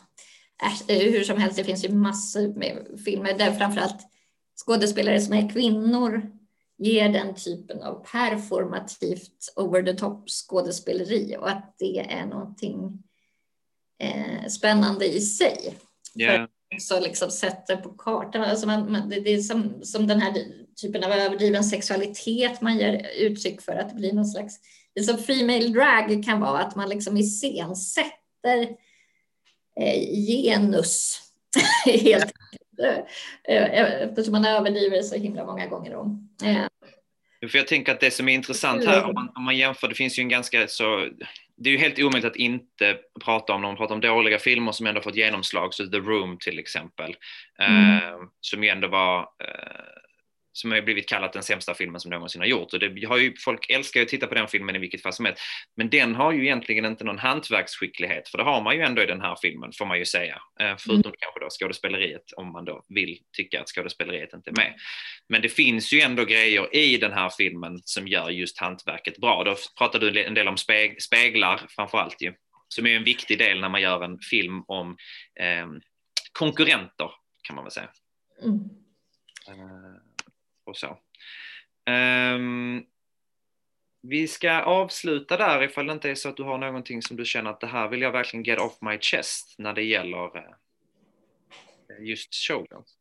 hur som helst, det finns ju massor med filmer där framförallt skådespelare som är kvinnor ger den typen av performativt over the top skådespeleri och att det är någonting eh, spännande i sig. Yeah. För liksom sätter på kartan, alltså man, man, det, är som, som den här typen av överdriven sexualitet man ger uttryck för, att det blir någon slags, det som female drag kan vara, att man liksom iscensätter eh, genus helt eftersom man överdriver så himla många gånger om. Eh. För jag tänker att det som är intressant här, om man, om man jämför, det finns ju en ganska så det är ju helt omöjligt att inte prata om, när man pratar om dåliga filmer som ändå fått genomslag, så The Room till exempel, mm. eh, som ju ändå var eh, som har blivit kallat den sämsta filmen som någonsin har gjort. Och det har ju, folk älskar ju att titta på den filmen i vilket fall som helst. Men den har ju egentligen inte någon hantverksskicklighet, för det har man ju ändå i den här filmen, får man ju säga. Eh, förutom mm. kanske då skådespeleriet, om man då vill tycka att skådespeleriet inte är med. Men det finns ju ändå grejer i den här filmen som gör just hantverket bra. Då pratar du en del om speg speglar framför allt ju, som är en viktig del när man gör en film om eh, konkurrenter, kan man väl säga. Mm. Uh, och så. Um, vi ska avsluta där ifall det inte är så att du har någonting som du känner att det här vill jag verkligen get off my chest när det gäller uh, just Showgirls.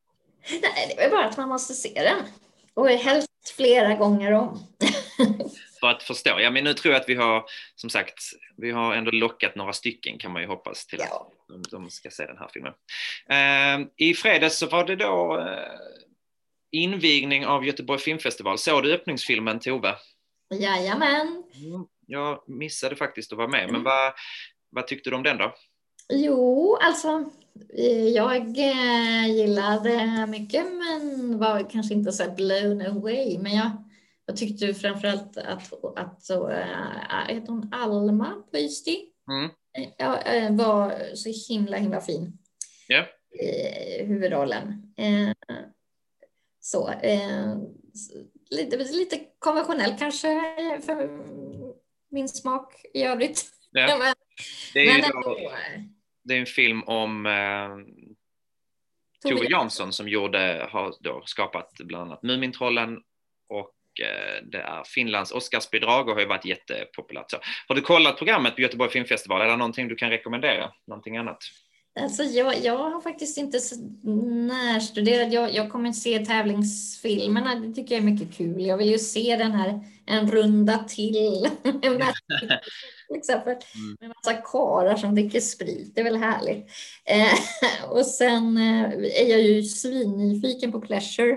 Nej, det är bara att man måste se den. Och helst flera gånger om. För att förstå. Ja, men nu tror jag att vi har, som sagt, vi har ändå lockat några stycken kan man ju hoppas till ja. att de, ska se den här filmen. Uh, I fredags så var det då uh, invigning av Göteborg filmfestival. Såg du öppningsfilmen Tove? Jajamän. Mm, jag missade faktiskt att vara med, men vad, vad tyckte du om den då? Jo, alltså jag eh, gillade mycket men var kanske inte så blown away. Men jag, jag tyckte framförallt att, att så, äh, heter hon Alma Pöysti? Mm. Ja, var så himla himla fin yeah. i huvudrollen. Så, eh, lite, lite konventionell kanske för min smak i övrigt. Ja. Men, Det är, men då, det är en film om eh, Tove Jansson som gjorde, har då skapat bland annat Mumintrollen och eh, det är Finlands Oscarsbidrag och har ju varit jättepopulärt. Så, har du kollat programmet på Göteborg Filmfestival? Är det någonting du kan rekommendera? Någonting annat? Alltså jag, jag har faktiskt inte närstuderat. Jag, jag kommer se tävlingsfilmerna. Det tycker jag är mycket kul. Jag vill ju se den här En runda till. till exempel. Mm. Med massa karlar som dricker sprit. Det är väl härligt. Eh, och sen eh, är jag ju svinnyfiken på Pleasure.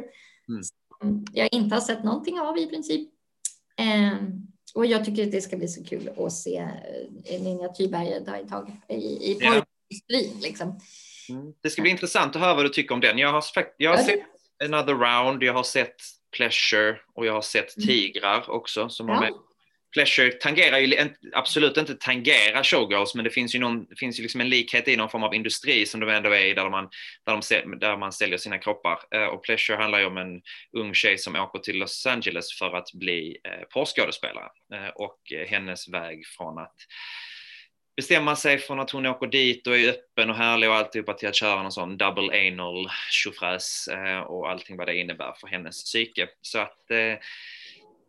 Mm. Som jag inte har sett någonting av i princip. Eh, och jag tycker att det ska bli så kul att se eh, Ninja ett tag i, i Ja. Porrindustrin. Liksom. Mm. Det ska bli intressant att höra vad du tycker om den. Jag har, jag har sett Another Round, jag har sett Pleasure och jag har sett Mm. Tigrar också som Ja. med. Pleasure tangerar ju absolut inte tangerar Showgirls, men det finns ju, någon, finns ju liksom en likhet i någon form av industri som de ändå är i, där man, där, de, där man säljer sina kroppar. Eh, Och Pleasure handlar ju om en ung tjej som åker till Los Angeles för att bli eh, porrskådespelare eh, och hennes väg från att bestämma sig från att hon åker dit och är öppen och härlig och alltihopa till att köra någon sån double anal tjofräs eh, och allting vad det innebär för hennes psyke. Så att eh,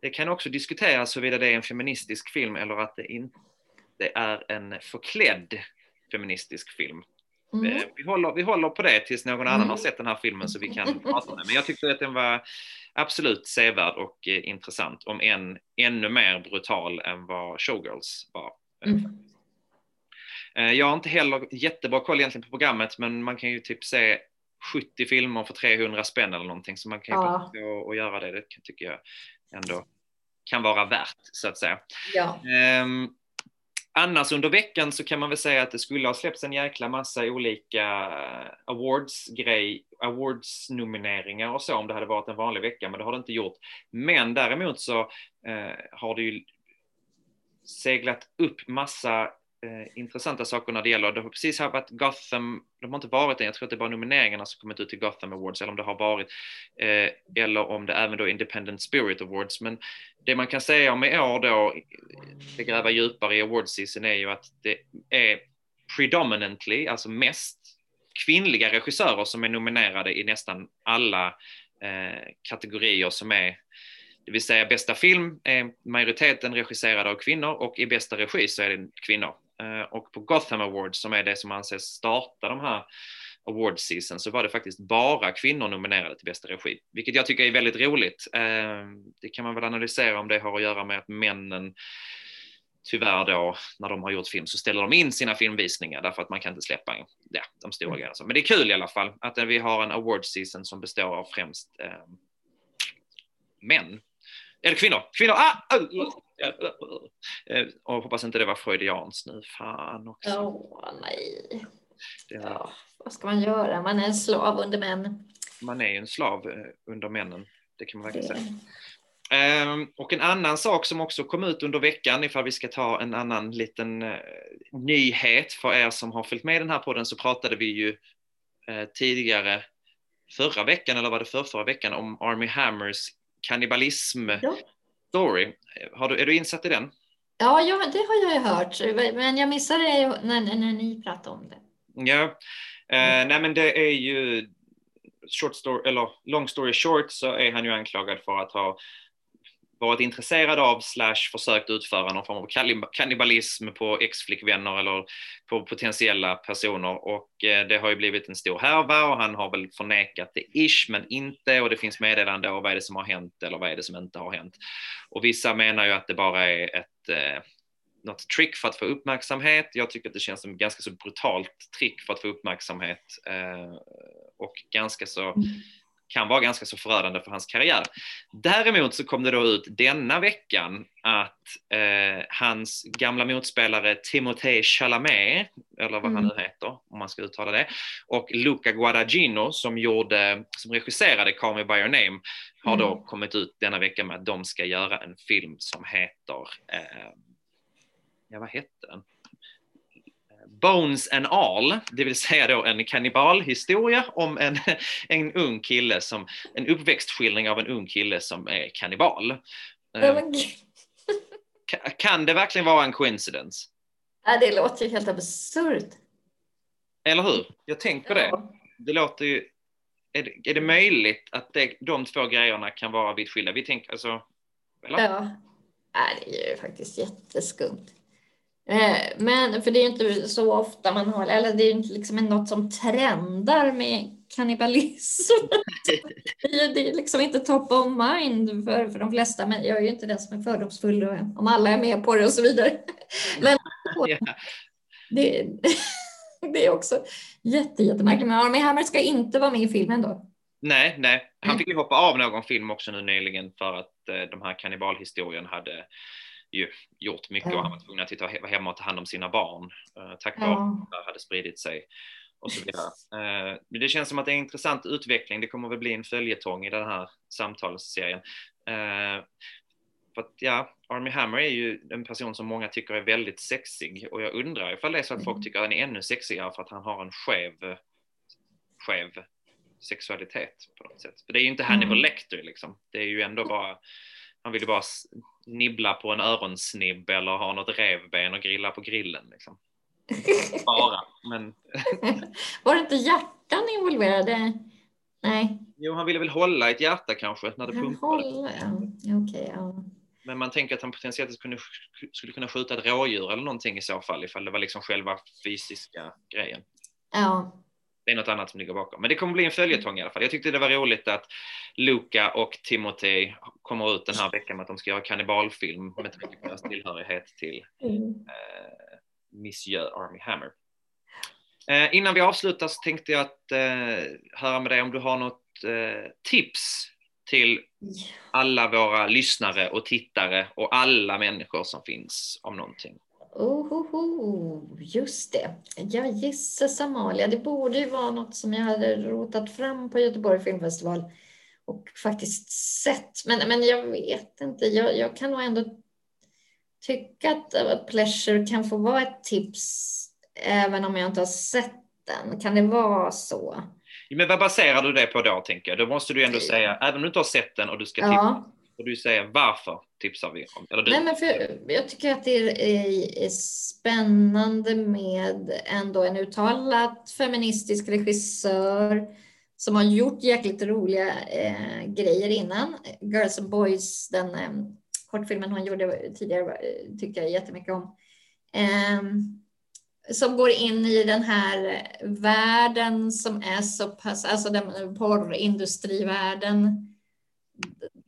det kan också diskuteras huruvida det är en feministisk film eller att det inte är en förklädd feministisk film. Mm. Eh, Vi, håller, vi håller på det tills någon annan Mm. har sett den här filmen så vi kan prata om det. Men jag tyckte att den var absolut sevärd och eh, intressant, om än ännu mer brutal än vad Showgirls var. Mm. Eh, Jag har inte heller jättebra koll egentligen på programmet, men man kan ju typ se 70 filmer för 300 spänn eller någonting, så man kan ju Ja. på och göra det. Det tycker jag ändå kan vara värt, så att säga. Ja. Ehm, annars under veckan så kan man väl säga att det skulle ha släppts en jäkla massa olika awards-grej, awards-nomineringar och så om det hade varit en vanlig vecka, men det har det inte gjort. Men däremot så eh, har det ju seglat upp massa eh, intressanta saker när det gäller, det har precis här varit Gotham, de har inte varit det, jag tror att det är bara nomineringarna som kommit ut till Gotham Awards, eller om det har varit, eh, eller om det även då Independent Spirit Awards, men det man kan säga om i år då, det gräva djupare i awards-season är ju att det är predominantly, alltså mest kvinnliga regissörer som är nominerade i nästan alla eh, kategorier som är det vill säga bästa film är majoriteten regisserade av kvinnor och i bästa regi så är det kvinnor. Eh, Och på Gotham Awards som är det som anses starta de här award season så var det faktiskt bara kvinnor nominerade till bästa regi, vilket jag tycker är väldigt roligt. Eh, Det kan man väl analysera om det har att göra med att männen tyvärr då, när de har gjort film så ställer de in sina filmvisningar därför att man kan inte släppa ja, de stora Mm. grejerna. Men det är kul i alla fall att eh, vi har en award season som består av främst eh, män. Eller kvinnor. Kvinnor! Ah! Eh, Och hoppas inte det var freudians nu. Fan också. Åh, nej. Det, Ja, vad ska man göra? Man är en slav under män. man är ju en slav eh, under männen. Det kan man verkligen säga. Ehm, och en annan sak som också kom ut under veckan, ifall vi ska ta en annan liten eh, nyhet för er som har följt med den här podden, så pratade vi ju tidigare förra veckan, eller var det för förra veckan, om Army Hammers kannibalism Ja. Story. Har du, är du insatt i den? Ja, ja, det har jag ju hört, men jag missade det när, när ni pratade om det. Ja, eh, nej men det är ju short story, eller long story short så är han ju anklagad för att ha varit intresserad av slash försökt utföra någon form av kannibalism på ex-flickvänner eller på potentiella personer och eh, det har ju blivit en stor härva och han har väl förnekat det ish men inte och det finns meddelande och vad är det som har hänt eller vad är det som inte har hänt. Och vissa menar ju att det bara är ett eh, något trick för att få uppmärksamhet. Jag tycker att det känns som ett ganska så brutalt trick för att få uppmärksamhet eh, och ganska så mm kan vara ganska så förödande för hans karriär. Däremot så kom det då ut denna veckan att eh, hans gamla motspelare Timothée Chalamet, eller vad han Mm. nu heter om man ska uttala det, och Luca Guadagnino som, gjorde, som regisserade Call Me By Your Name har då Mm. kommit ut denna vecka med att de ska göra en film som heter, eh, ja vad hette den? Bones and All, det vill säga då en kannibalhistoria om en, en ung kille som, en uppväxtskildring av en ung kille som är kannibal. Eh, kan det verkligen vara en coincidence? Ja, det låter ju helt absurt. Eller hur? Jag tänker det. Det låter ju... Är det, är det möjligt att det, de två grejerna kan vara vitt skilda? Vi tänker alltså... Eller? Ja. ja, det är ju faktiskt jätteskumt. Eh, men för det är ju inte så ofta man har, eller det är ju inte liksom något som trendar med kannibalism. det är liksom inte top of mind för, för de flesta, men jag är ju inte den som är fördomsfull om alla är med på det och så vidare. Men det, det är också jätte, jättemärkligt. Men Armie Hammer ska inte vara med i filmen då? Nej, nej. Han fick ju hoppa av någon film också nu nyligen för att eh, de här kannibalhistorien hade ju gjort mycket ja. och han var tvungen att vara hemma och ta hand om sina barn eh, tack vare ja. att det hade spridit sig och så vidare. Eh, det känns som att det är en intressant utveckling. Det kommer väl bli en följetong i den här samtalsserien. Eh, för att ja, Army Hammer är ju en person som många tycker är väldigt sexig och jag undrar ifall det är så att folk mm. tycker att han är ännu sexigare för att han har en skev, skev sexualitet på något sätt. För det är ju inte Hannibal mm. Lecter liksom. Det är ju ändå bara, han vill ju bara nibbla på en öronsnibb eller ha något revben och grilla på grillen liksom. Bara, men... Var det inte hjärtan involverade? Nej. Jo, han ville väl hålla ett hjärta kanske när det pumpade. Hålla, ja. Okay, ja. Men man tänker att han potentiellt kunde, skulle kunna skjuta ett rådjur eller någonting i så fall, ifall det var liksom själva fysiska grejen. Ja. Det är något annat som ligger bakom. Men det kommer bli en följetong i alla fall. Jag tyckte det var roligt att Luca och Timothy kommer ut den här veckan med att de ska göra kannibalfilm med tanke på deras tillhörighet till mm. eh, Monsieur Army Hammer. Eh, innan vi avslutar så tänkte jag att eh, höra med dig om du har något eh, tips till alla våra lyssnare och tittare och alla människor som finns om någonting. Ohoho, just det. Jag gissar Somalia. Det borde ju vara något som jag hade rotat fram på Göteborg Filmfestival och faktiskt sett. Men, men jag vet inte. Jag, jag kan nog ändå tycka att, Pleasure kan få vara ett tips även om jag inte har sett den. Kan det vara så? Men vad baserar du det på då, tänker jag? Då måste du ändå säga, även om du inte har sett den och du ska ja och du säger varför tipsar vi om eller du? Nej, men för, Jag tycker att det är, är spännande med ändå en uttalat feministisk regissör som har gjort jäkligt roliga eh, grejer innan. Girls and Boys, den eh, kortfilmen hon gjorde tidigare, eh, tycker jag jättemycket om. Eh, som går in i den här världen som är så pass, alltså den porrindustrivärlden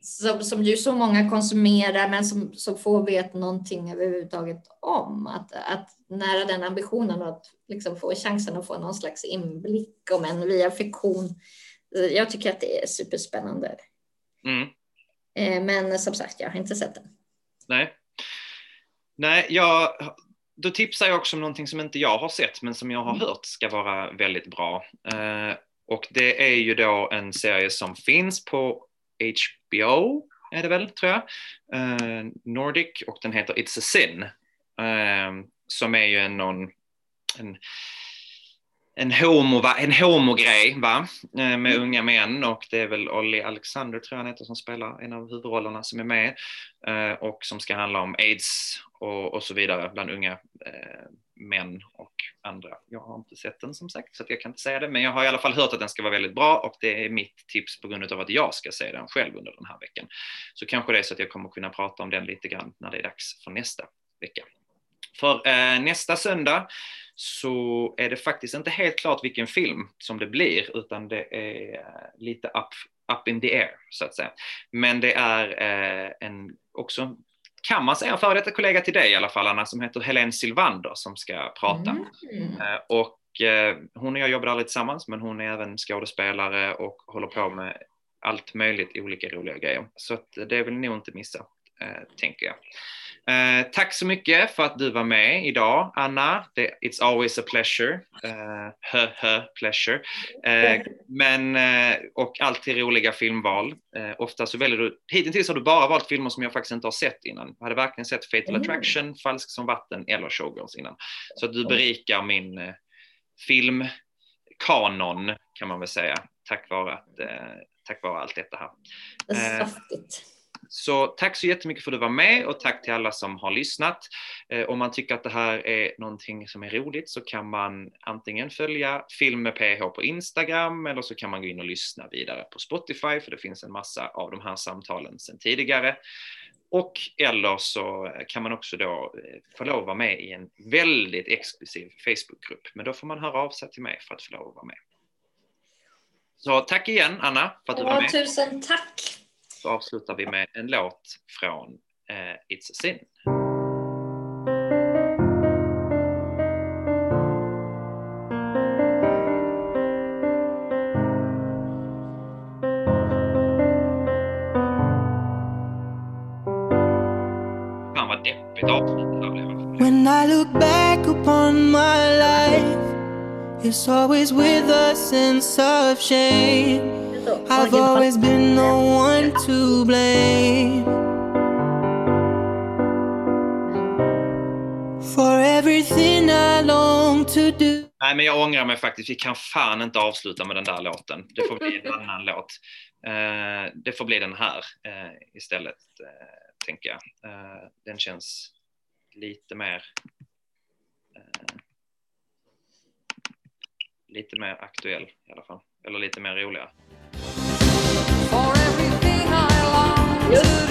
som, som ju så många konsumerar men som så få vet någonting överhuvudtaget om. Att, att nära den ambitionen att liksom få chansen att få någon slags inblick om en via fiktion. Jag tycker att det är superspännande. Mm. Eh, men som sagt, jag har inte sett den. Nej. Nej, jag då tipsar jag också om någonting som inte jag har sett men som jag har mm. hört ska vara väldigt bra. Eh, och det är ju då en serie som finns på HBO, är det väl, tror jag. Eh, Nordic och den heter It's a Sin. Eh, som är ju en, någon, en en, homo, en homogrej va? Eh, med mm. unga män och det är väl Olli Alexander tror jag han heter som spelar en av huvudrollerna som är med och som ska handla om aids och, och så vidare bland unga män och andra. Jag har inte sett den som sagt så jag kan inte säga det men jag har i alla fall hört att den ska vara väldigt bra och det är mitt tips på grund av att jag ska se den själv under den här veckan. Så kanske det är så att jag kommer kunna prata om den lite grann när det är dags för nästa vecka. För eh, nästa söndag så är det faktiskt inte helt klart vilken film som det blir, utan det är eh, lite up, up in the air, så att säga. Men det är eh, en, också, kan man säga, en före detta kollega till dig i alla fall, Anna, som heter Helene Silvander som ska prata. Mm. Eh, och eh, hon och jag jobbade aldrig tillsammans, men hon är även skådespelare och håller på med allt möjligt olika roliga grejer. Så att det vill nog inte missa, eh, tänker jag. Eh, tack så mycket för att du var med idag, Anna. Det, it's always a pleasure. Uh, hö, hö, pleasure. Uh, men, uh, och alltid roliga filmval. Uh, ofta så väljer du, hittills har du bara valt filmer som jag faktiskt inte har sett innan. Jag hade varken sett Fatal mm. Attraction, Falsk som vatten eller Showgirls innan. Så att du berikar min uh, filmkanon kan man väl säga, tack vare, att, tack vare allt detta här. Saftigt. Så tack så jättemycket för att du var med och tack till alla som har lyssnat. Eh, om man tycker att det här är någonting som är roligt så kan man antingen följa Film med PH på Instagram eller så kan man gå in och lyssna vidare på Spotify för det finns en massa av de här samtalen sedan tidigare. Och eller så kan man också då eh, få lov att vara med i en väldigt exklusiv Facebookgrupp. Men då får man höra av sig till mig för att få lov att vara med. Så tack igen Anna för att du var med. Ja, tusen tack så avslutar vi med en låt från eh, It's a Sin. When I look back upon my life It's always with a sense of shame I've always been the one to blame For everything I long to do Nej, men jag ångrar mig faktiskt. Vi kan fan inte avsluta med den där låten. Det får bli en annan låt. Uh, det får bli den här uh, istället, uh, tänker jag. den känns lite mer lite mer aktuell i alla fall eller lite mer roliga. Just.